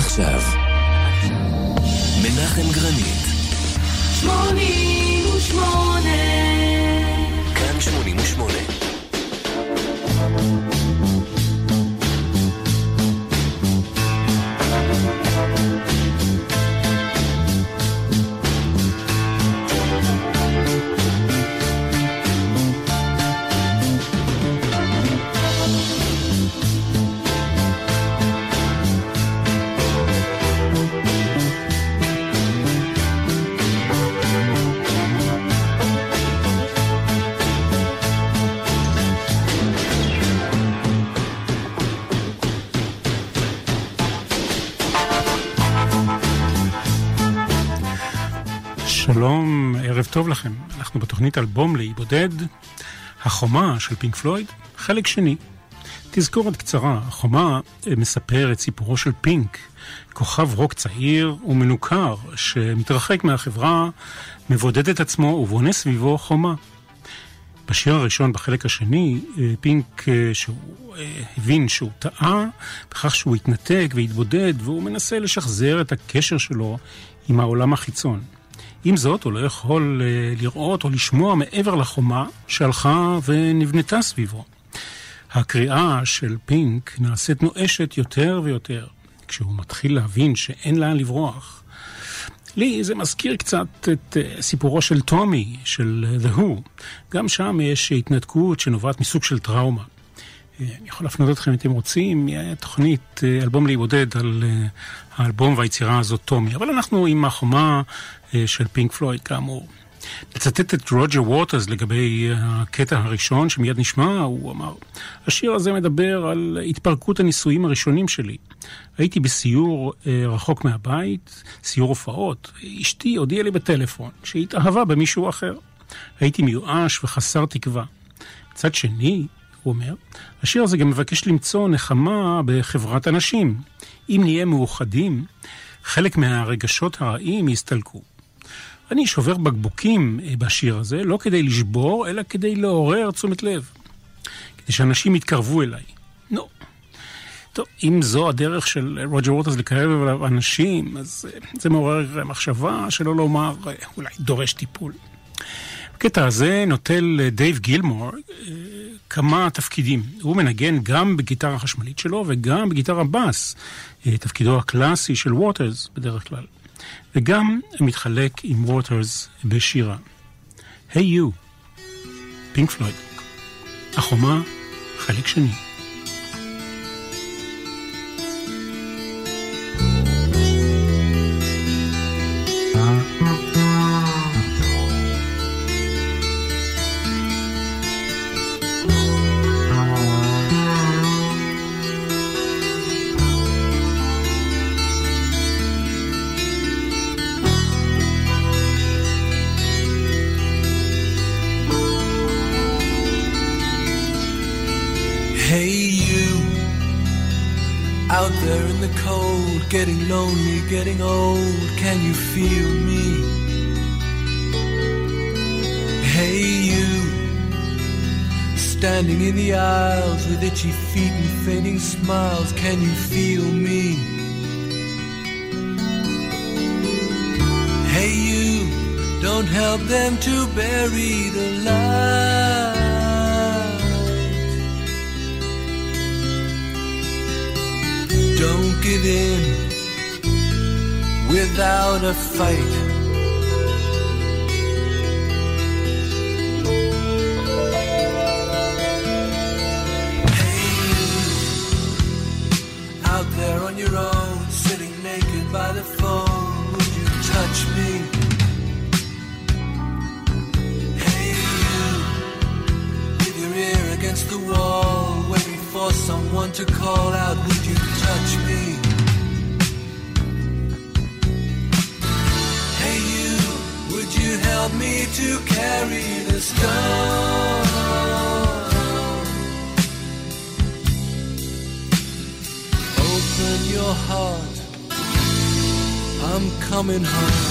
עכשיו. מנחם גרנית. 88 שלום, ערב טוב לכם. אנחנו בתוכנית אלבום לאי בודד, החומה של פינק פלויד, חלק שני. תזכורת קצרה, החומה אה, מספר את סיפורו של פינק, כוכב רוק צעיר ומנוכר שמתרחק מהחברה, מבודד את עצמו ובונה סביבו חומה. בשיר הראשון, בחלק השני, אה, פינק, אה, שהוא הבין שהוא טעה בכך שהוא התנתק והתבודד, והוא מנסה לשחזר את הקשר שלו עם העולם החיצון. עם זאת, הוא לא יכול uh, לראות או לשמוע מעבר לחומה שהלכה ונבנתה סביבו. הקריאה של פינק נעשית נואשת יותר ויותר, כשהוא מתחיל להבין שאין לאן לברוח. לי זה מזכיר קצת את uh, סיפורו של טומי, של uh, The Who. גם שם יש התנתקות שנובעת מסוג של טראומה. אני יכול להפנות אתכם, אם אתם רוצים, תוכנית אלבום להיבודד על האלבום והיצירה הזאת, טומי. אבל אנחנו עם החומה אה, של פינק פלויד, כאמור. לצטט את רוג'ר ווטרס לגבי הקטע הראשון שמיד נשמע, הוא אמר, השיר הזה מדבר על התפרקות הנישואים הראשונים שלי. הייתי בסיור אה, רחוק מהבית, סיור הופעות. אשתי הודיעה לי בטלפון שהיא התאהבה במישהו אחר. הייתי מיואש וחסר תקווה. מצד שני, הוא אומר, השיר הזה גם מבקש למצוא נחמה בחברת אנשים. אם נהיה מאוחדים, חלק מהרגשות הרעים יסתלקו. אני שובר בקבוקים אה, בשיר הזה, לא כדי לשבור, אלא כדי לעורר תשומת לב. כדי שאנשים יתקרבו אליי. נו. טוב, אם זו הדרך של רוג'ר ווטרס לקרב אליו אנשים, אז אה, זה מעורר מחשבה, שלא לומר, אה, אולי דורש טיפול. בקטע הזה נוטל דייב גילמור כמה תפקידים. הוא מנגן גם בגיטרה החשמלית שלו וגם בגיטרה בס, תפקידו הקלאסי של ווטרס בדרך כלל. וגם מתחלק עם ווטרס בשירה. היי יו, פינק פלויד, החומה, חלק שני. Lonely, getting old. Can you feel me? Hey, you, standing in the aisles with itchy feet and fading smiles. Can you feel me? Hey, you, don't help them to bury the light. Don't give in without a fight. Hey, out there on your own, sitting naked by the phone, would you touch me? Hey, you, with your ear against the wall, waiting for someone to call out, would you touch me? Help me to carry the stone? Open your heart, I'm coming home.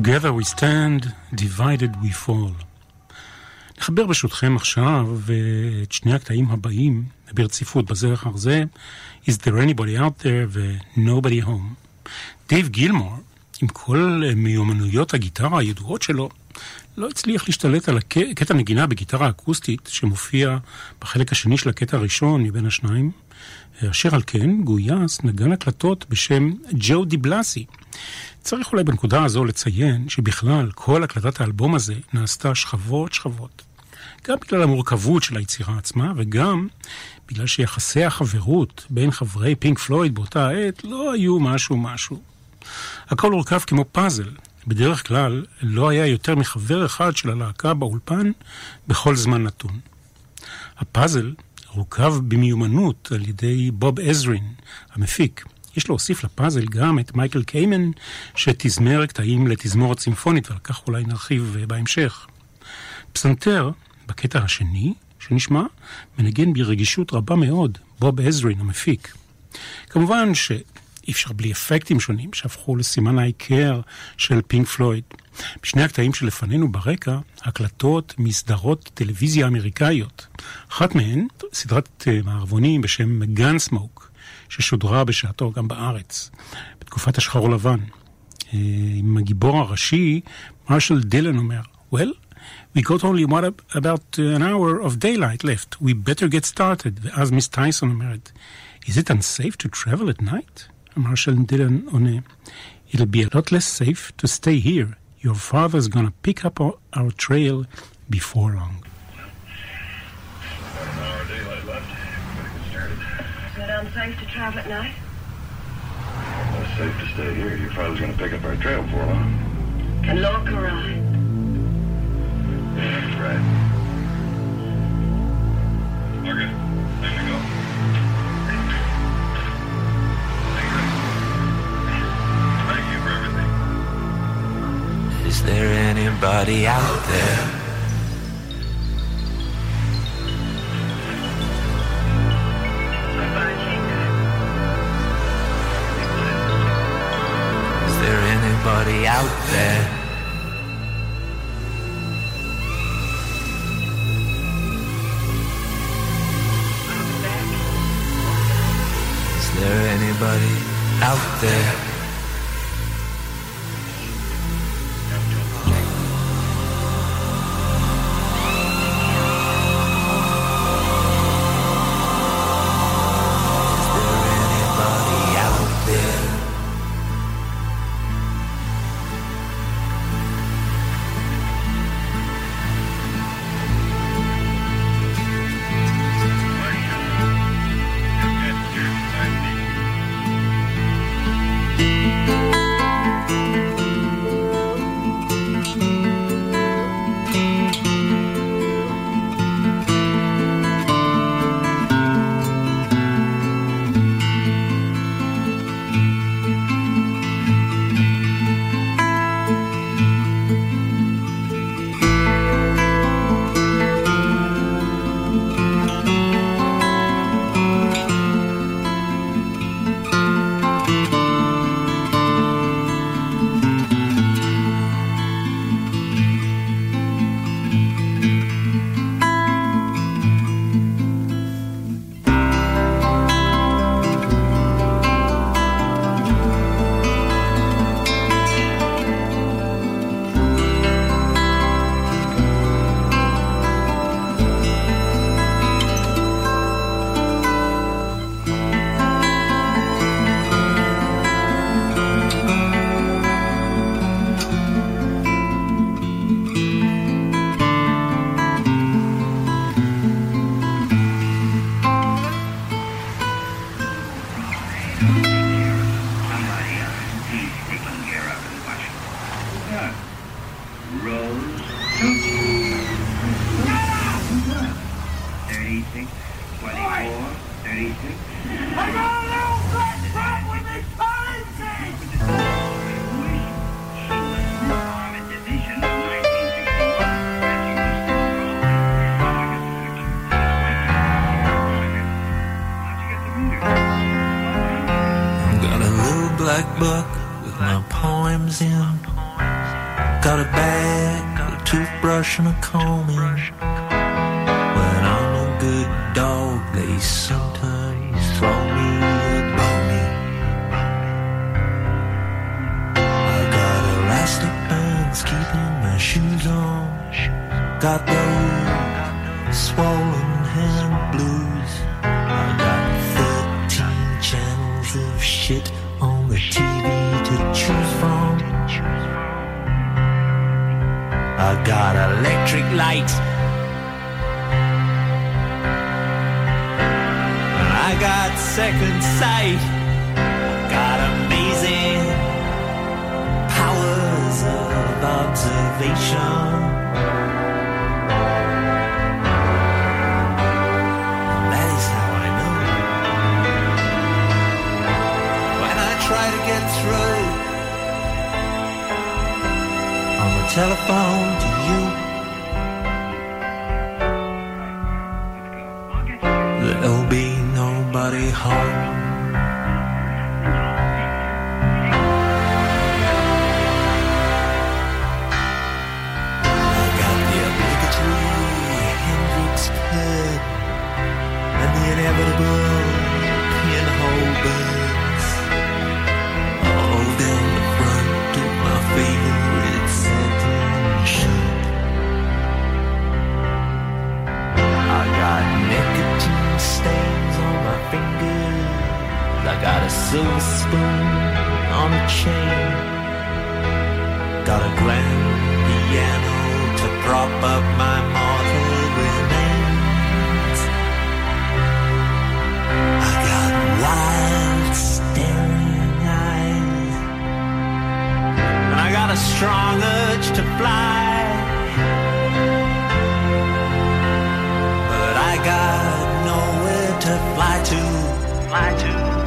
Together we stand, divided we fall. נחבר ברשותכם עכשיו את שני הקטעים הבאים ברציפות בזה אחר זה, Is there anybody out there ו-Nobody home. דייב גילמור, עם כל מיומנויות הגיטרה הידועות שלו, לא הצליח להשתלט על קטע נגינה בגיטרה אקוסטית שמופיע בחלק השני של הקטע הראשון מבין השניים, אשר על כן גויס נגן הקלטות בשם ג'ו דיבלסי. צריך אולי בנקודה הזו לציין שבכלל כל הקלטת האלבום הזה נעשתה שכבות שכבות. גם בגלל המורכבות של היצירה עצמה וגם בגלל שיחסי החברות בין חברי פינק פלויד באותה העת לא היו משהו משהו. הכל הורכב כמו פאזל. בדרך כלל לא היה יותר מחבר אחד של הלהקה באולפן בכל זמן נתון. הפאזל הורכב במיומנות על ידי בוב עזרין, המפיק. יש להוסיף לפאזל גם את מייקל קיימן, שתזמר קטעים לתזמורת צימפונית, ועל כך אולי נרחיב בהמשך. פסנתר, בקטע השני שנשמע, מנגן ברגישות רבה מאוד, בוב עזרין המפיק. כמובן שאי אפשר בלי אפקטים שונים שהפכו לסימן ההיכר של פינק פלויד. בשני הקטעים שלפנינו ברקע, הקלטות מסדרות טלוויזיה אמריקאיות. אחת מהן, סדרת אה, מערבונים בשם גן סמוק, ששודרה בשעתו גם בארץ, בתקופת השחור לבן. אה, עם הגיבור הראשי, מרשל דילן אומר, Well, we got only what, about an hour of daylight left. We better get started. ואז מיס טייסון אומרת, Is it unsafe to travel at night? מרשל דילן עונה, It'll be a lot less safe to stay here. Your father's gonna pick up our trail before long. Is to travel at night? Well, it's safe to stay here. Your father's going to pick up our trail before long. Can Lorca ride? That's right. Margaret, time to go. Thank you for everything. Is there anybody out there? Anybody out there? Is there anybody out there? Got those swollen hand blues. I got 13 channels of shit on the TV to choose from. I got electric light. And I got second sight. I got amazing powers of observation. Through on the telephone to you. There'll be nobody home. Strong urge to fly. But I got nowhere to fly to. Fly to,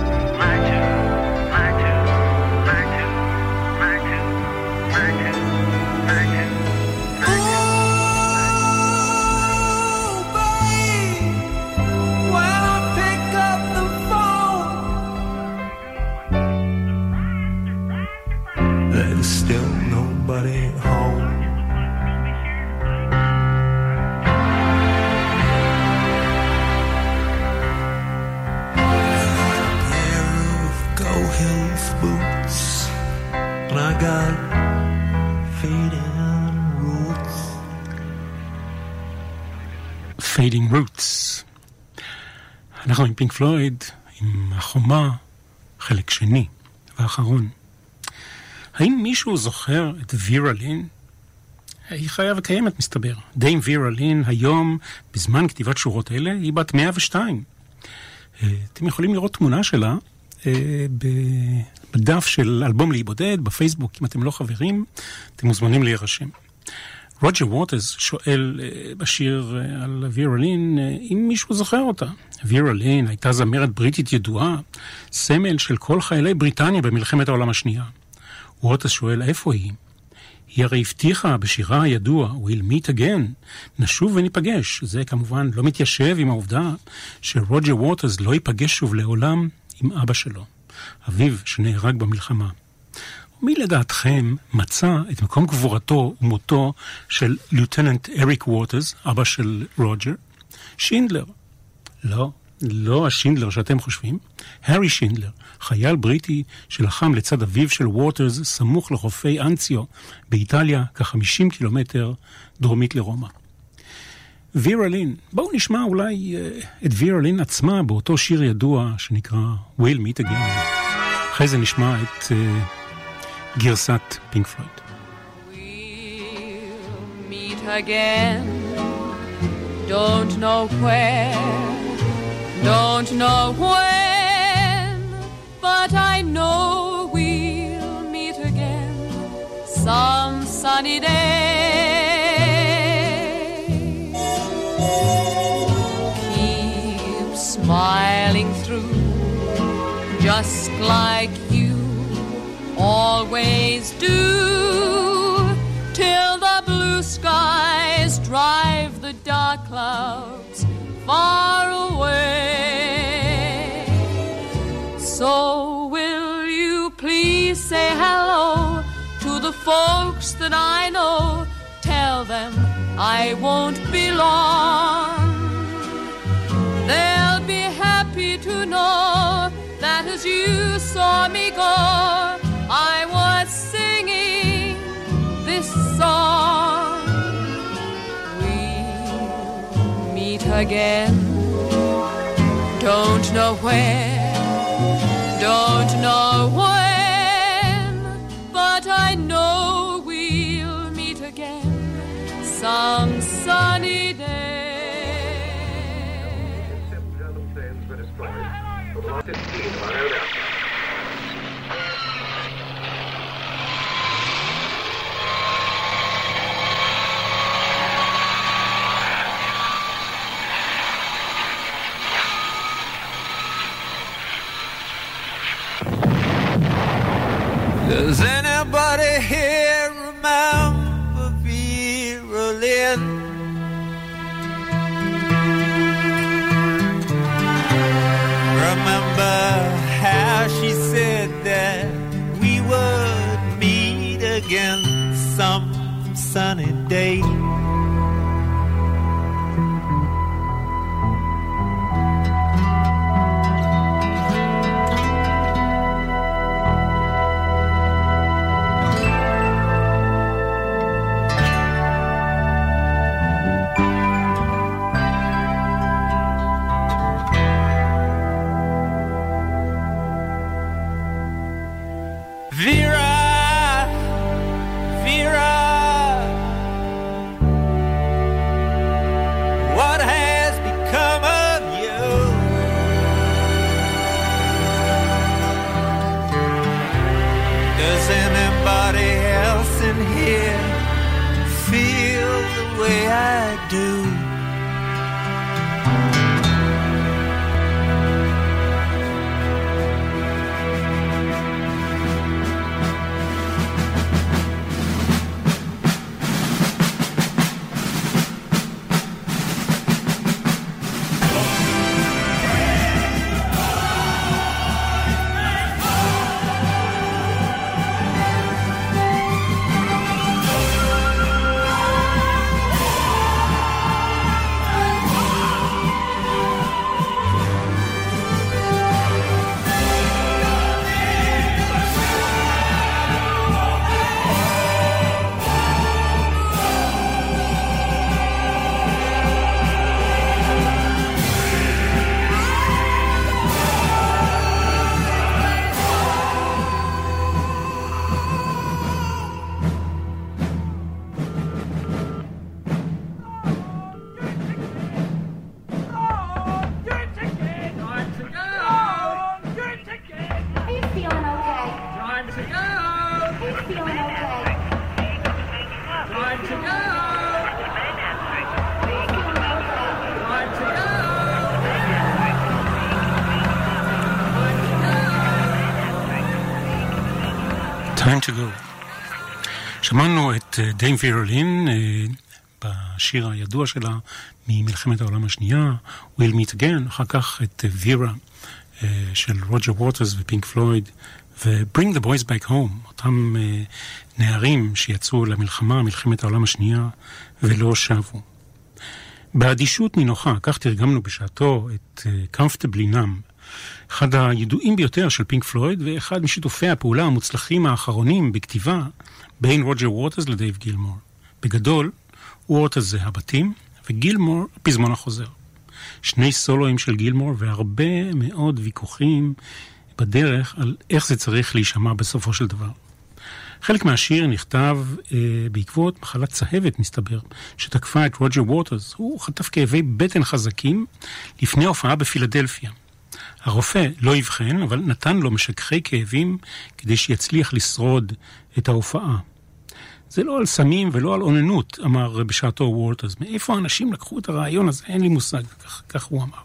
Fading Roots. אנחנו עם פינק פלויד, עם החומה, חלק שני ואחרון. האם מישהו זוכר את וירה לין? היא חיה וקיימת, מסתבר. דיים וירה לין, היום, בזמן כתיבת שורות אלה, היא בת 102. אה, אתם יכולים לראות תמונה שלה אה, בדף של אלבום להיבודד, בפייסבוק, אם אתם לא חברים, אתם מוזמנים להירשם. רוג'ר ווטרס שואל אה, בשיר אה, על וירה לין, אה, אם מישהו זוכר אותה. וירה לין הייתה זמרת בריטית ידועה, סמל של כל חיילי בריטניה במלחמת העולם השנייה. ווטרס שואל, איפה היא? היא הרי הבטיחה בשירה הידוע, We'll meet again, נשוב וניפגש. זה כמובן לא מתיישב עם העובדה שרוג'ר ווטרס לא ייפגש שוב לעולם עם אבא שלו, אביו שנהרג במלחמה. מי לדעתכם מצא את מקום קבורתו ומותו של ליוטננט אריק ווטרס, אבא של רוג'ר? שינדלר. לא, לא השינדלר שאתם חושבים. הארי שינדלר, חייל בריטי שלחם לצד אביו של ווטרס סמוך לחופי אנציו באיטליה, כ-50 קילומטר דרומית לרומא. וירה לין, בואו נשמע אולי uh, את וירה לין עצמה באותו שיר ידוע שנקרא We'll Meet Again. אחרי זה נשמע את uh, גרסת פינק פלויד. We'll meet again. Don't know where, don't know when, but I know we'll meet again some sunny day. Keep smiling through, just like you always do till the blue skies drive the dark clouds far away. So will you please say hello to the folks that I know? Tell them I won't be long. They'll be happy to know that as you saw me go, I was singing this song. We'll meet again. Don't know where, don't know when, but I know we'll meet again some sunny day. דיים וירולין אה, בשיר הידוע שלה ממלחמת העולם השנייה, We'll Meet Again, אחר כך את וירה אה, של רוג'ר ווטרס ופינק פלויד, ו-Bring the Boys Back Home, אותם אה, נערים שיצאו למלחמה, מלחמת העולם השנייה, ולא שבו. באדישות נינוחה, כך תרגמנו בשעתו את Comfortably Numb, אחד הידועים ביותר של פינק פלויד, ואחד משיתופי הפעולה המוצלחים האחרונים בכתיבה בין רוג'ר ווטרס לדייב גילמור. בגדול, ווטרס זה הבתים, וגילמור הפזמון החוזר. שני סולואים של גילמור והרבה מאוד ויכוחים בדרך על איך זה צריך להישמע בסופו של דבר. חלק מהשיר נכתב אה, בעקבות מחלת צהבת, מסתבר, שתקפה את רוג'ר ווטרס. הוא חטף כאבי בטן חזקים לפני הופעה בפילדלפיה. הרופא לא אבחן, אבל נתן לו משככי כאבים כדי שיצליח לשרוד את ההופעה. זה לא על סמים ולא על אוננות, אמר בשעתו ווטרס. מאיפה האנשים לקחו את הרעיון הזה? אין לי מושג, כך, כך הוא אמר.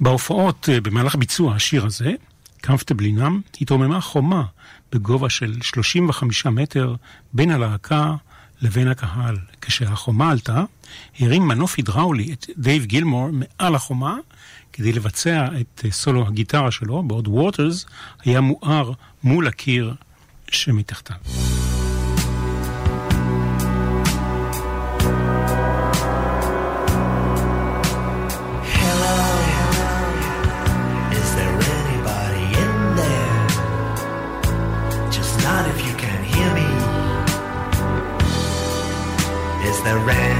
בהופעות, אה, במהלך ביצוע השיר הזה, Comfortably Numb, התרוממה חומה בגובה של 35 מטר בין הלהקה לבין הקהל. כשהחומה עלתה, הרים מנוף הידראולי את דייב גילמור מעל החומה כדי לבצע את אה, סולו הגיטרה שלו, בעוד ווטרס היה מואר מול הקיר שמתחתיו. the red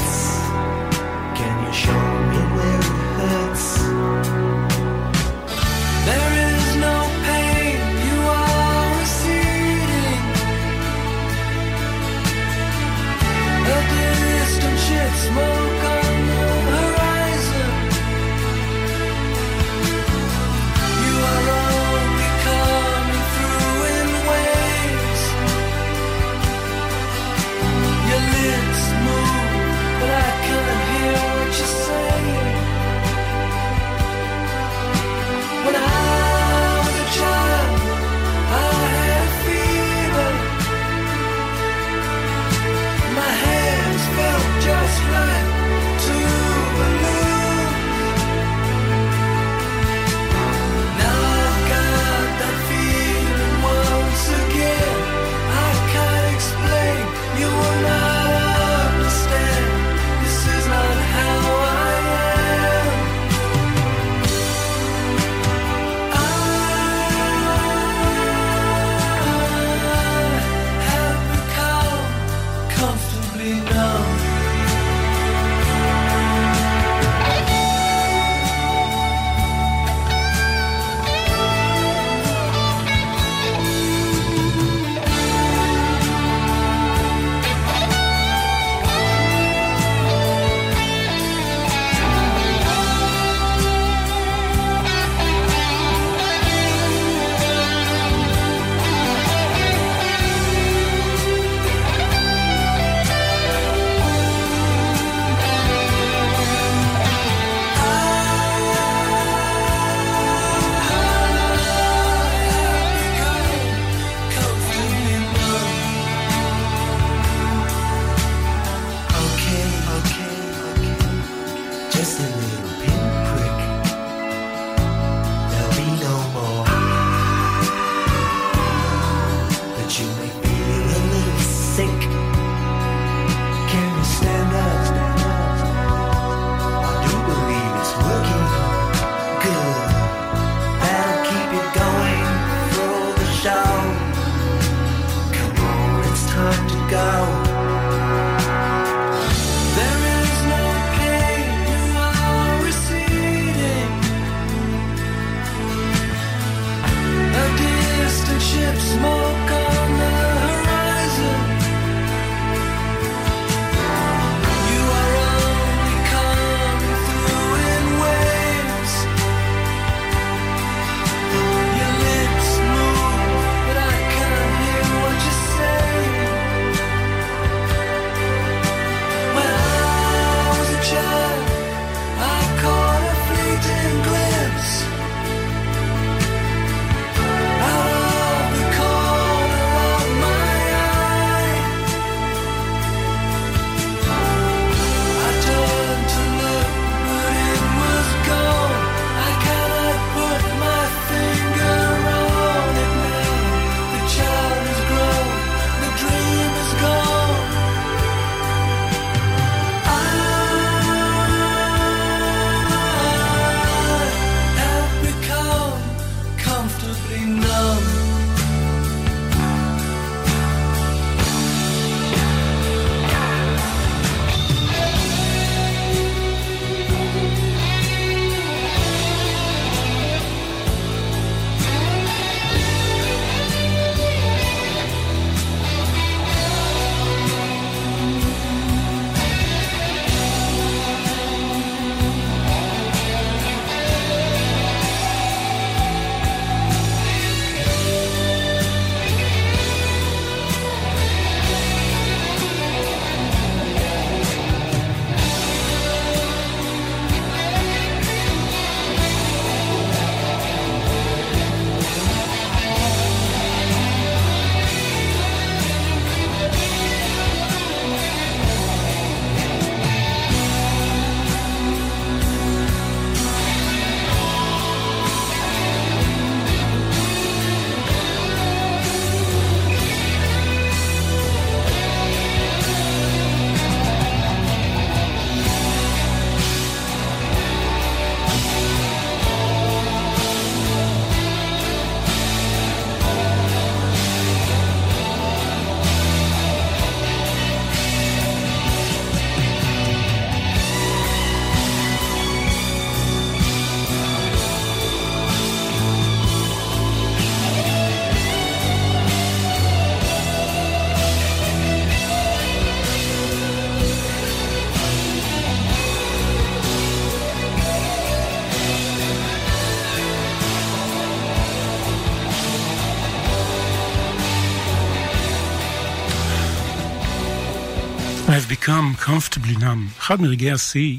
become comfortably numb. אחד מרגעי השיא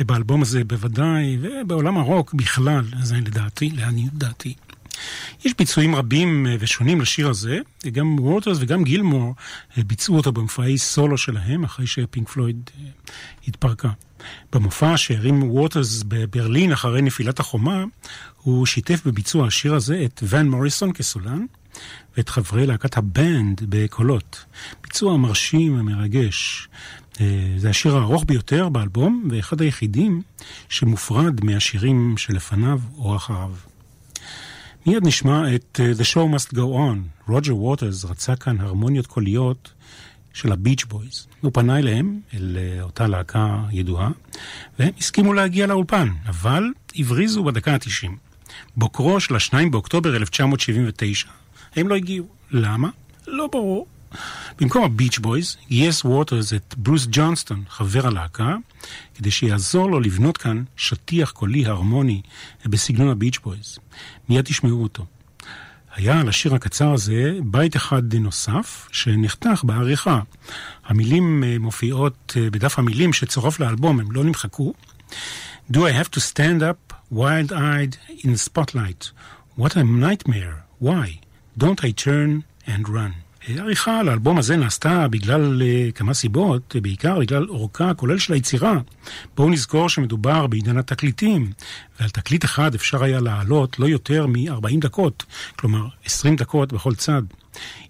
באלבום הזה בוודאי, ובעולם הרוק בכלל, זה לדעתי, לעניות דעתי. יש ביצועים רבים אה, ושונים לשיר הזה, גם וורטרס וגם גילמור אה, ביצעו אותו במופעי סולו שלהם, אחרי שפינק פלויד אה, התפרקה. במופע שהרים וורטרס בברלין אחרי נפילת החומה, הוא שיתף בביצוע השיר הזה את ון מוריסון כסולן, ואת חברי להקת הבנד בקולות. ביצוע מרשים ומרגש. זה השיר הארוך ביותר באלבום, ואחד היחידים שמופרד מהשירים שלפניו או אחריו. מיד נשמע את אה, The Show Must Go On. רוג'ר ווטרס רצה כאן הרמוניות קוליות של הביץ' בויז. הוא פנה אליהם, אל אה, אותה להקה ידועה, והם הסכימו להגיע לאולפן, אבל הבריזו בדקה ה-90. בוקרו של ה-2 באוקטובר 1979. הם לא הגיעו. למה? לא ברור. במקום הביץ' בויז, גייס ווטרס את ברוס ג'ונסטון, חבר הלהקה, כדי שיעזור לו לבנות כאן שטיח קולי הרמוני בסגנון הביץ' בויז. מיד תשמעו אותו. היה על השיר הקצר הזה בית אחד נוסף שנחתך בעריכה. המילים אה, מופיעות אה, בדף המילים שצורף לאלבום, הם לא נמחקו. Do I have to stand up wild-eyed in the spotlight? What a nightmare. Why? Don't I turn and run? העריכה לאלבום הזה נעשתה בגלל uh, כמה סיבות, בעיקר בגלל אורכה הכולל של היצירה. בואו נזכור שמדובר בעידן התקליטים, ועל תקליט אחד אפשר היה לעלות לא יותר מ-40 דקות, כלומר 20 דקות בכל צד.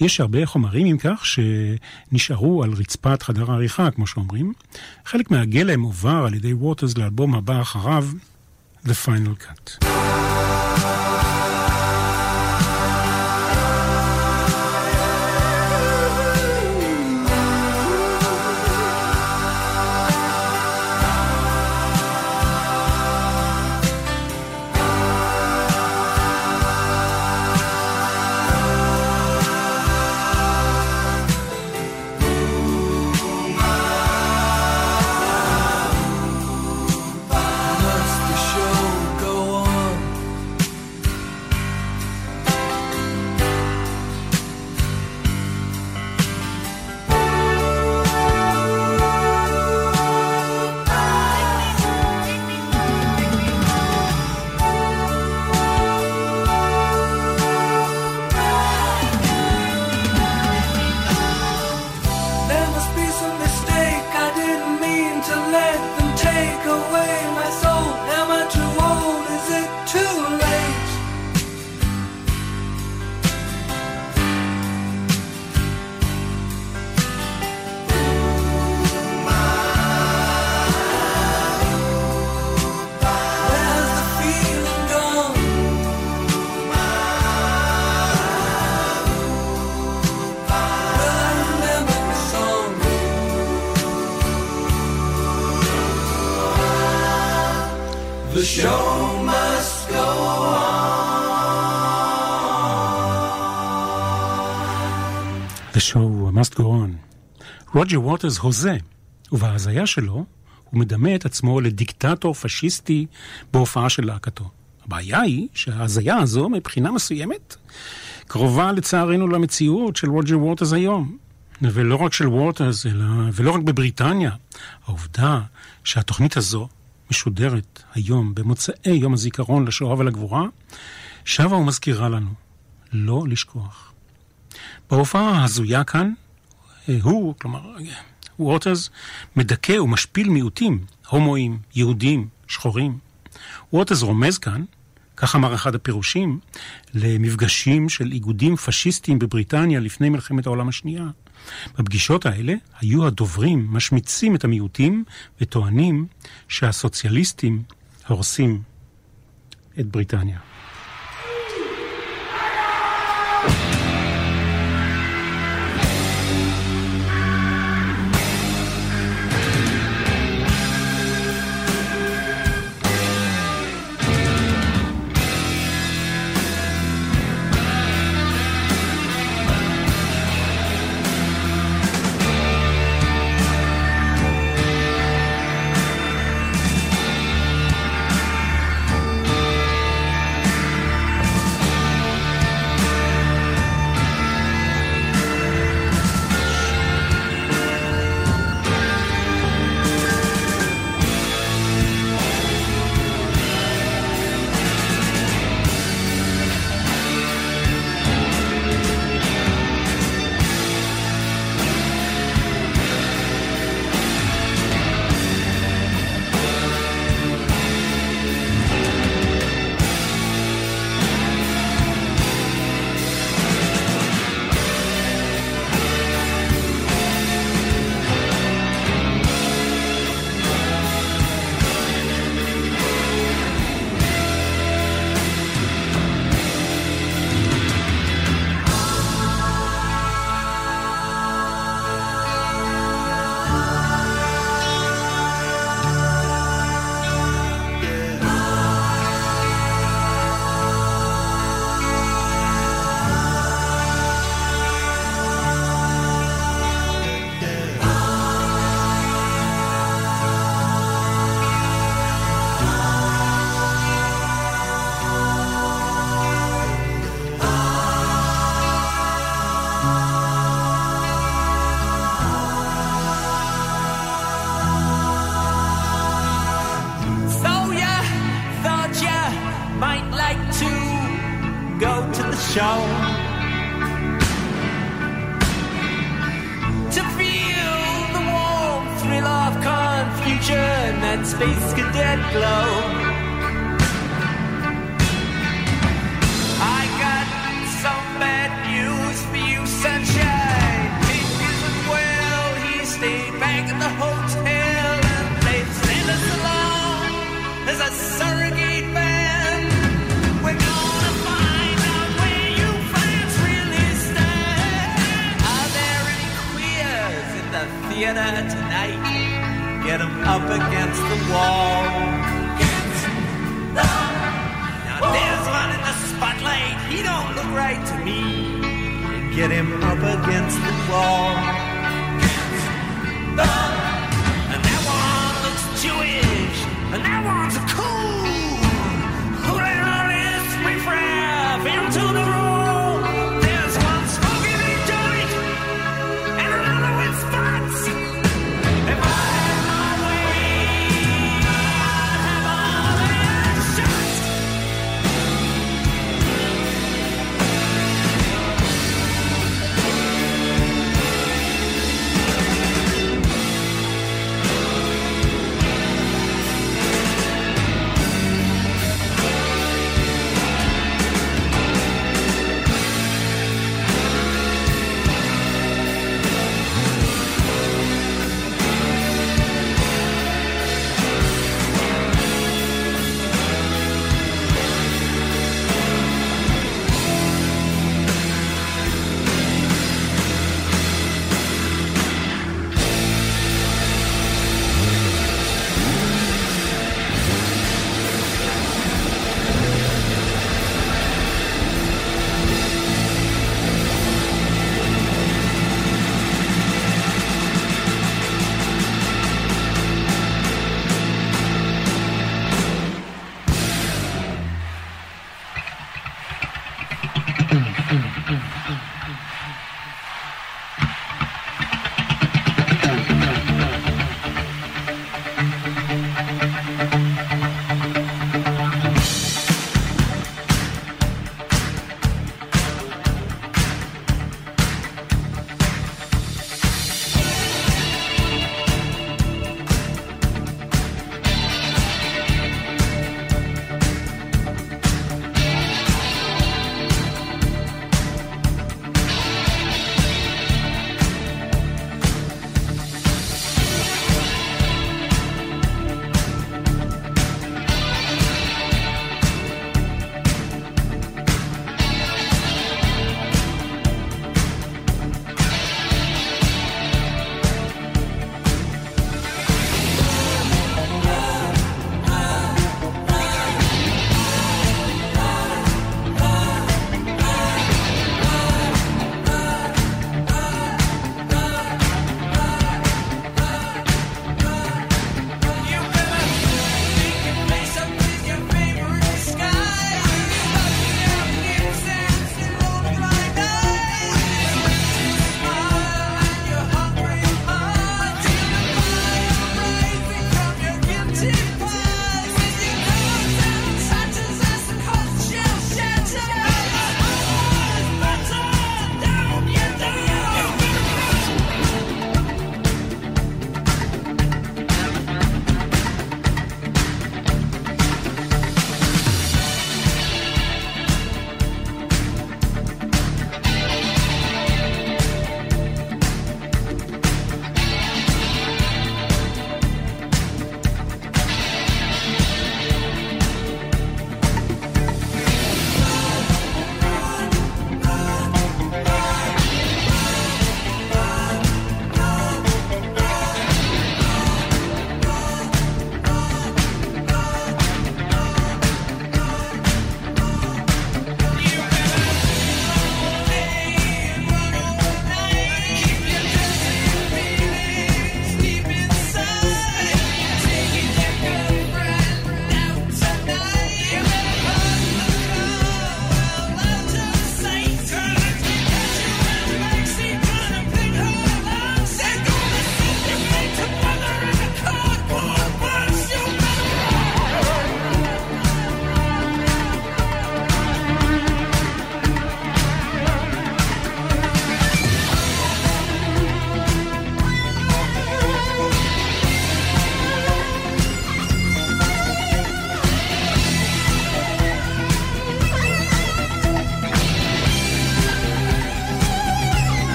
יש הרבה חומרים, אם כך, שנשארו על רצפת חדר העריכה, כמו שאומרים. חלק מהגלם הועבר על ידי ווטרס לאלבום הבא אחריו, The Final Cut. רוג'ר ווטרס הוזה, ובהזיה שלו הוא מדמה את עצמו לדיקטטור פשיסטי בהופעה של להקתו. הבעיה היא שההזיה הזו, מבחינה מסוימת, קרובה לצערנו למציאות של רוג'ר ווטרס היום. ולא רק של ווטרס, אלא, ולא רק בבריטניה. העובדה שהתוכנית הזו משודרת היום, במוצאי יום הזיכרון לשואה ולגבורה, שבה ומזכירה לנו לא לשכוח. בהופעה ההזויה כאן, הוא, כלומר, ווטרס, מדכא ומשפיל מיעוטים, הומואים, יהודים, שחורים. ווטרס רומז כאן, כך אמר אחד הפירושים, למפגשים של איגודים פשיסטיים בבריטניה לפני מלחמת העולם השנייה. בפגישות האלה היו הדוברים משמיצים את המיעוטים וטוענים שהסוציאליסטים הורסים את בריטניה.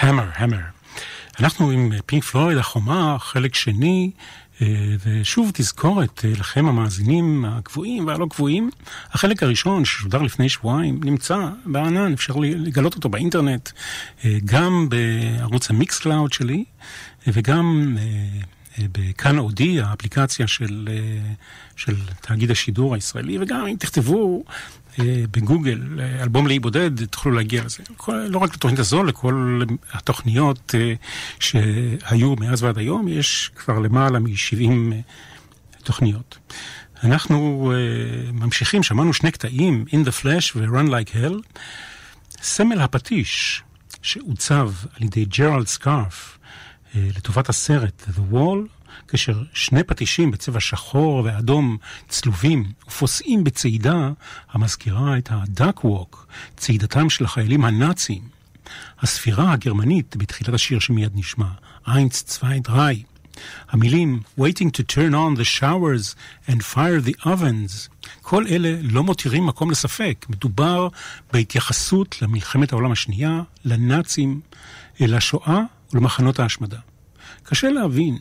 המר. אנחנו עם פינק פלויד, החומה, חלק שני, אה, ושוב תזכורת אה, לכם המאזינים הקבועים והלא קבועים, החלק הראשון ששודר לפני שבועיים נמצא בענן, אפשר לגלות אותו באינטרנט, אה, גם בערוץ המיקס קלאוד שלי וגם בכאן אודיו, האפליקציה של, של תאגיד השידור הישראלי, וגם אם תכתבו אה, בגוגל, אה, אלבום לאי בודד, תוכלו להגיע לזה. לא רק לתוכנית הזו, לכל התוכניות אה, שהיו מאז ועד היום, יש כבר למעלה מ-70 תוכניות. אנחנו ממשיכים, שמענו שני קטעים, In the Flash ו-Run Like Hell. סמל הפטיש שעוצב על ידי ג'רלד סקארף לטובת הסרט The Wall כאשר שני פטישים בצבע שחור ואדום צלובים ופוסעים בצעידה המזכירה את הדאק ווק, צעידתם של החיילים הנאצים. הספירה הגרמנית בתחילת השיר שמיד נשמע, איינס צווי דריי. המילים Waiting to turn on the showers and fire the ovens, כל אלה לא מותירים מקום לספק. מדובר בהתייחסות למלחמת העולם השנייה, לנאצים, לשואה ולמחנות ההשמדה. קשה להבין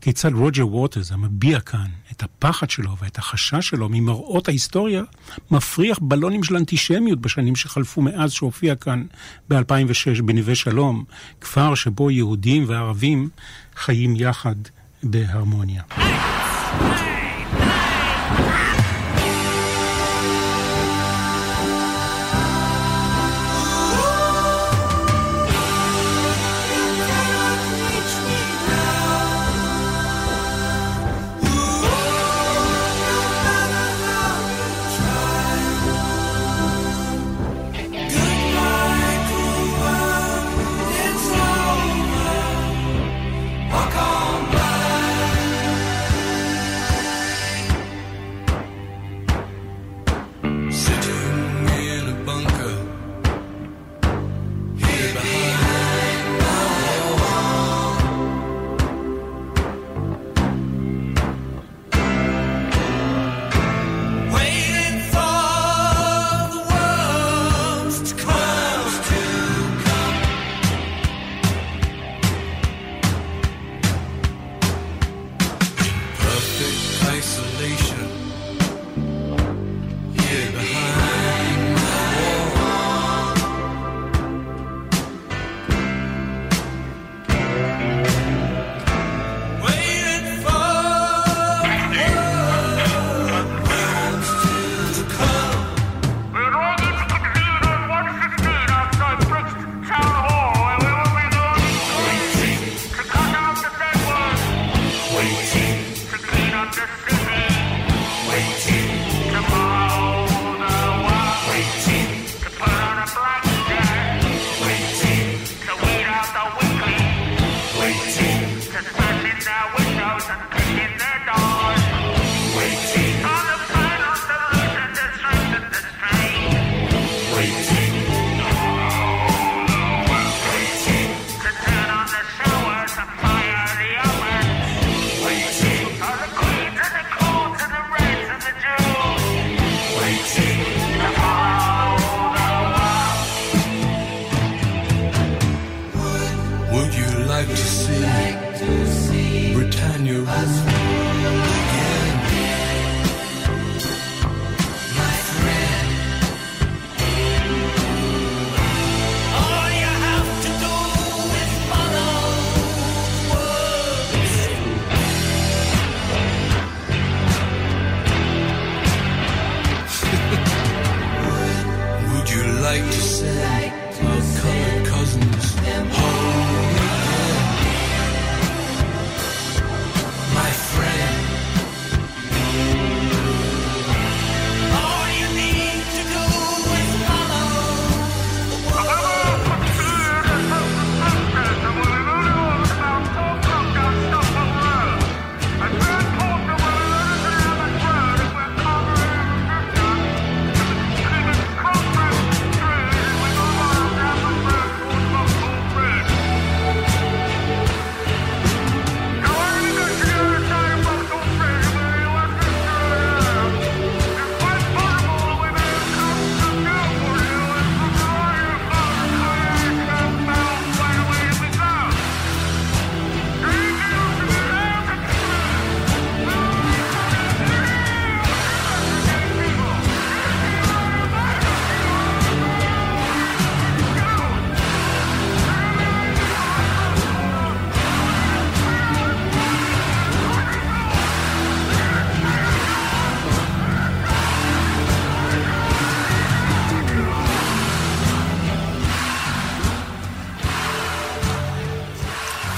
כיצד רוג'ר ווטרס, המביע כאן את הפחד שלו ואת החשש שלו ממראות ההיסטוריה, מפריח בלונים של אנטישמיות בשנים שחלפו מאז שהופיע כאן ב-2006 בנווה שלום, כפר שבו יהודים וערבים חיים יחד בהרמוניה.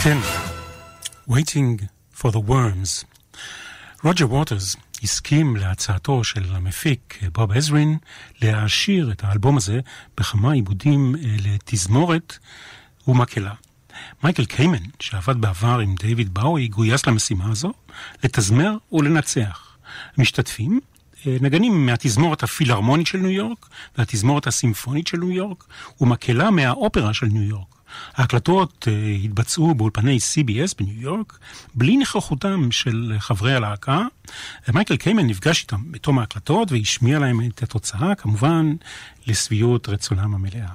כן, Waiting for the Worms. רוג'ר ווטרס הסכים להצעתו של המפיק בוב עזרין להעשיר את האלבום הזה בכמה עיבודים אה, לתזמורת ומקהלה. מייקל קיימן, שעבד בעבר עם דיוויד באוי, גויס למשימה הזו לתזמר ולנצח. המשתתפים אה, נגנים מהתזמורת הפילהרמונית של ניו יורק והתזמורת הסימפונית של ניו יורק ומקהלה מהאופרה של ניו יורק. ההקלטות uh, התבצעו באולפני CBS בניו יורק, בלי נוכחותם של חברי הלהקה. מייקל קיימן נפגש איתם בתום ההקלטות והשמיע להם את התוצאה, כמובן לשביעות רצונם המלאה.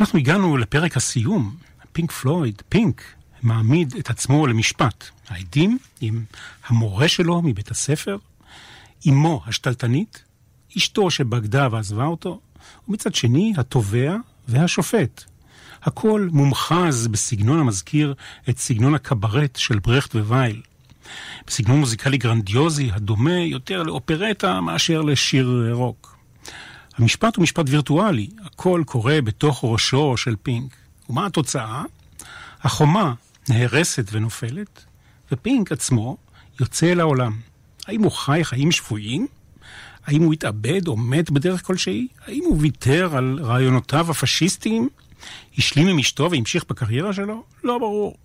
אנחנו הגענו לפרק הסיום. פינק פלויד, פינק, מעמיד את עצמו למשפט. העדים עם המורה שלו מבית הספר, אמו השתלטנית, אשתו שבגדה ועזבה אותו, ומצד שני התובע והשופט, הכל מומחז בסגנון המזכיר את סגנון הקברט של ברכט ווייל. בסגנון מוזיקלי גרנדיוזי הדומה יותר לאופרטה מאשר לשיר רוק. המשפט הוא משפט וירטואלי, הכל קורה בתוך ראשו של פינק. ומה התוצאה? החומה נהרסת ונופלת, ופינק עצמו יוצא אל העולם. האם הוא חי חיים שפויים? האם הוא התאבד או מת בדרך כלשהי? האם הוא ויתר על רעיונותיו הפשיסטיים? השלים עם אשתו והמשיך בקריירה שלו? לא ברור.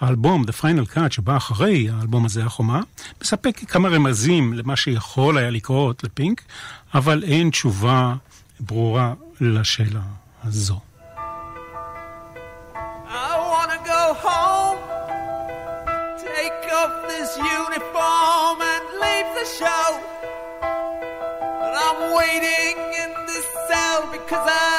האלבום, The Final Cut, שבא אחרי האלבום הזה, החומה, מספק כמה רמזים למה שיכול היה לקרות לפינק, אבל אין תשובה ברורה לשאלה הזו. Uniform show. But I'm waiting in this cell because I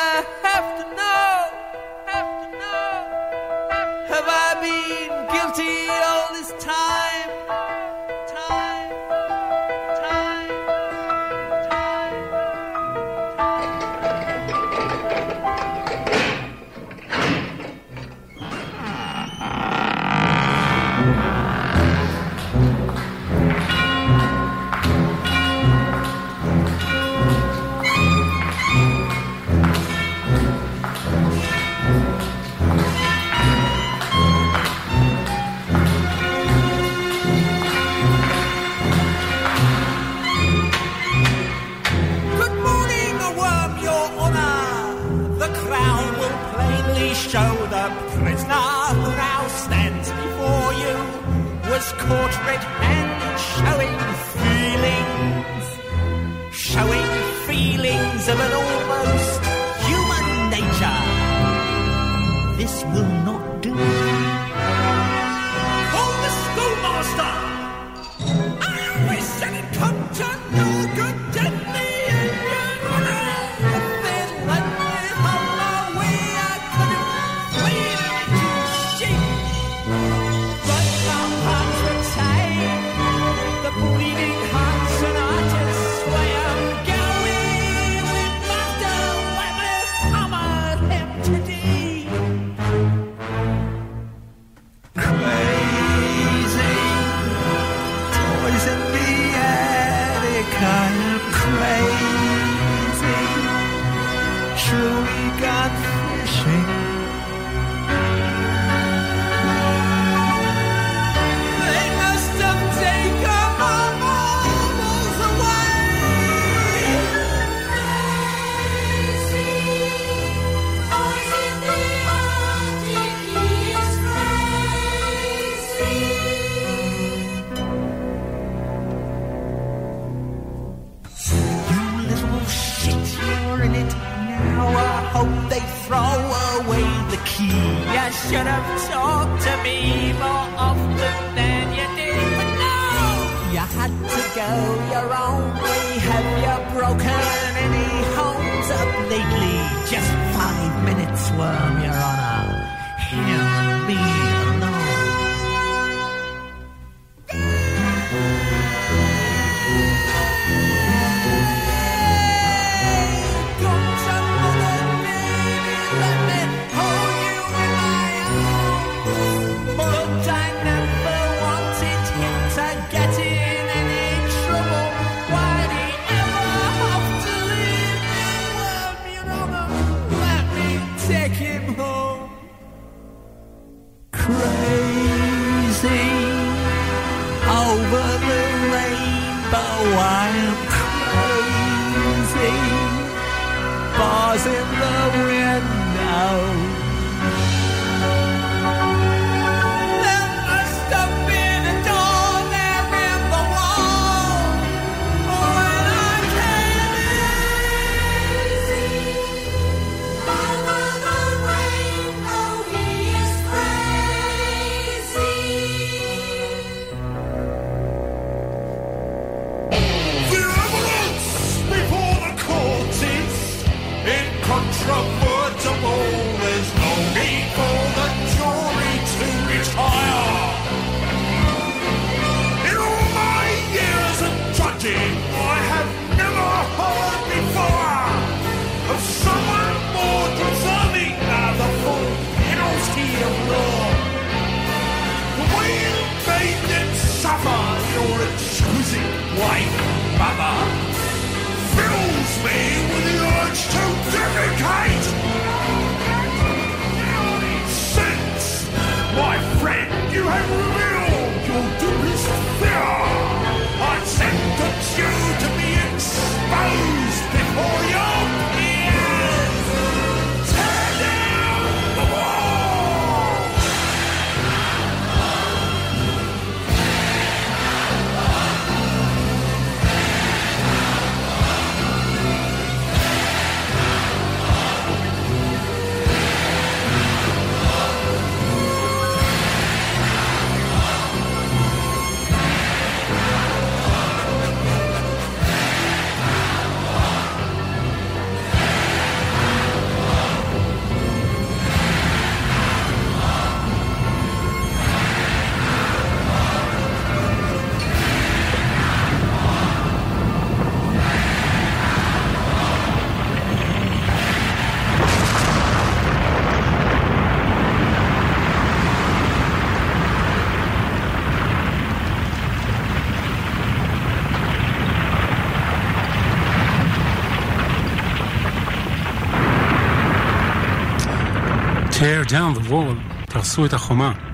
down the wall, תרסו את החומה.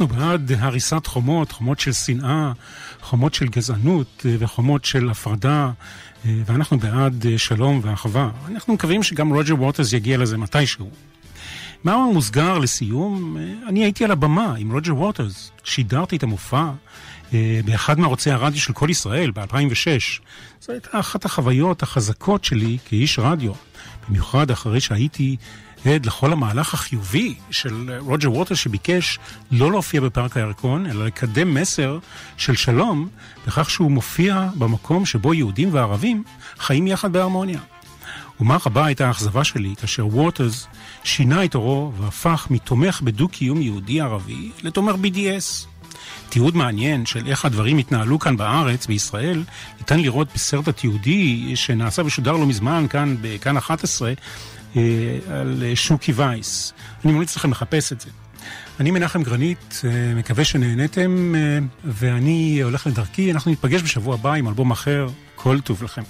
אנחנו בעד הריסת חומות, חומות של שנאה, חומות של גזענות אה, וחומות של הפרדה, אה, ואנחנו בעד אה, שלום ואחווה. אנחנו מקווים שגם רוג'ר ווטרס יגיע לזה מתישהו. מאמר מוסגר לסיום, אני הייתי על הבמה עם רוג'ר ווטרס, שידרתי את המופע באחד מערוצי הרדיו של כל ישראל ב-2006. זו הייתה אחת החוויות החזקות שלי כאיש רדיו, במיוחד אחרי שהייתי עד לכל המהלך החיובי של אה, רוג'ר ווטרס שביקש לא להופיע בפארק הירקון, אלא לקדם מסר של שלום בכך שהוא מופיע במקום שבו יהודים וערבים חיים יחד בהרמוניה. ומה רבה הייתה האכזבה שלי כאשר ווטרס שינה את עורו והפך מתומך בדו-קיום יהודי-ערבי לתומך BDS. תיעוד מעניין של איך הדברים התנהלו כאן בארץ, בישראל, ניתן לראות בסרט התיעודי שנעשה ושודר לא מזמן כאן בכאן 11 אה, על אה, שוקי וייס. אני ממליץ לכם לחפש את זה. אני מנחם גרנית, אה, מקווה שנהניתם, אה, ואני הולך לדרכי. אנחנו ניפגש בשבוע הבא עם אלבום אחר. כל טוב לכם.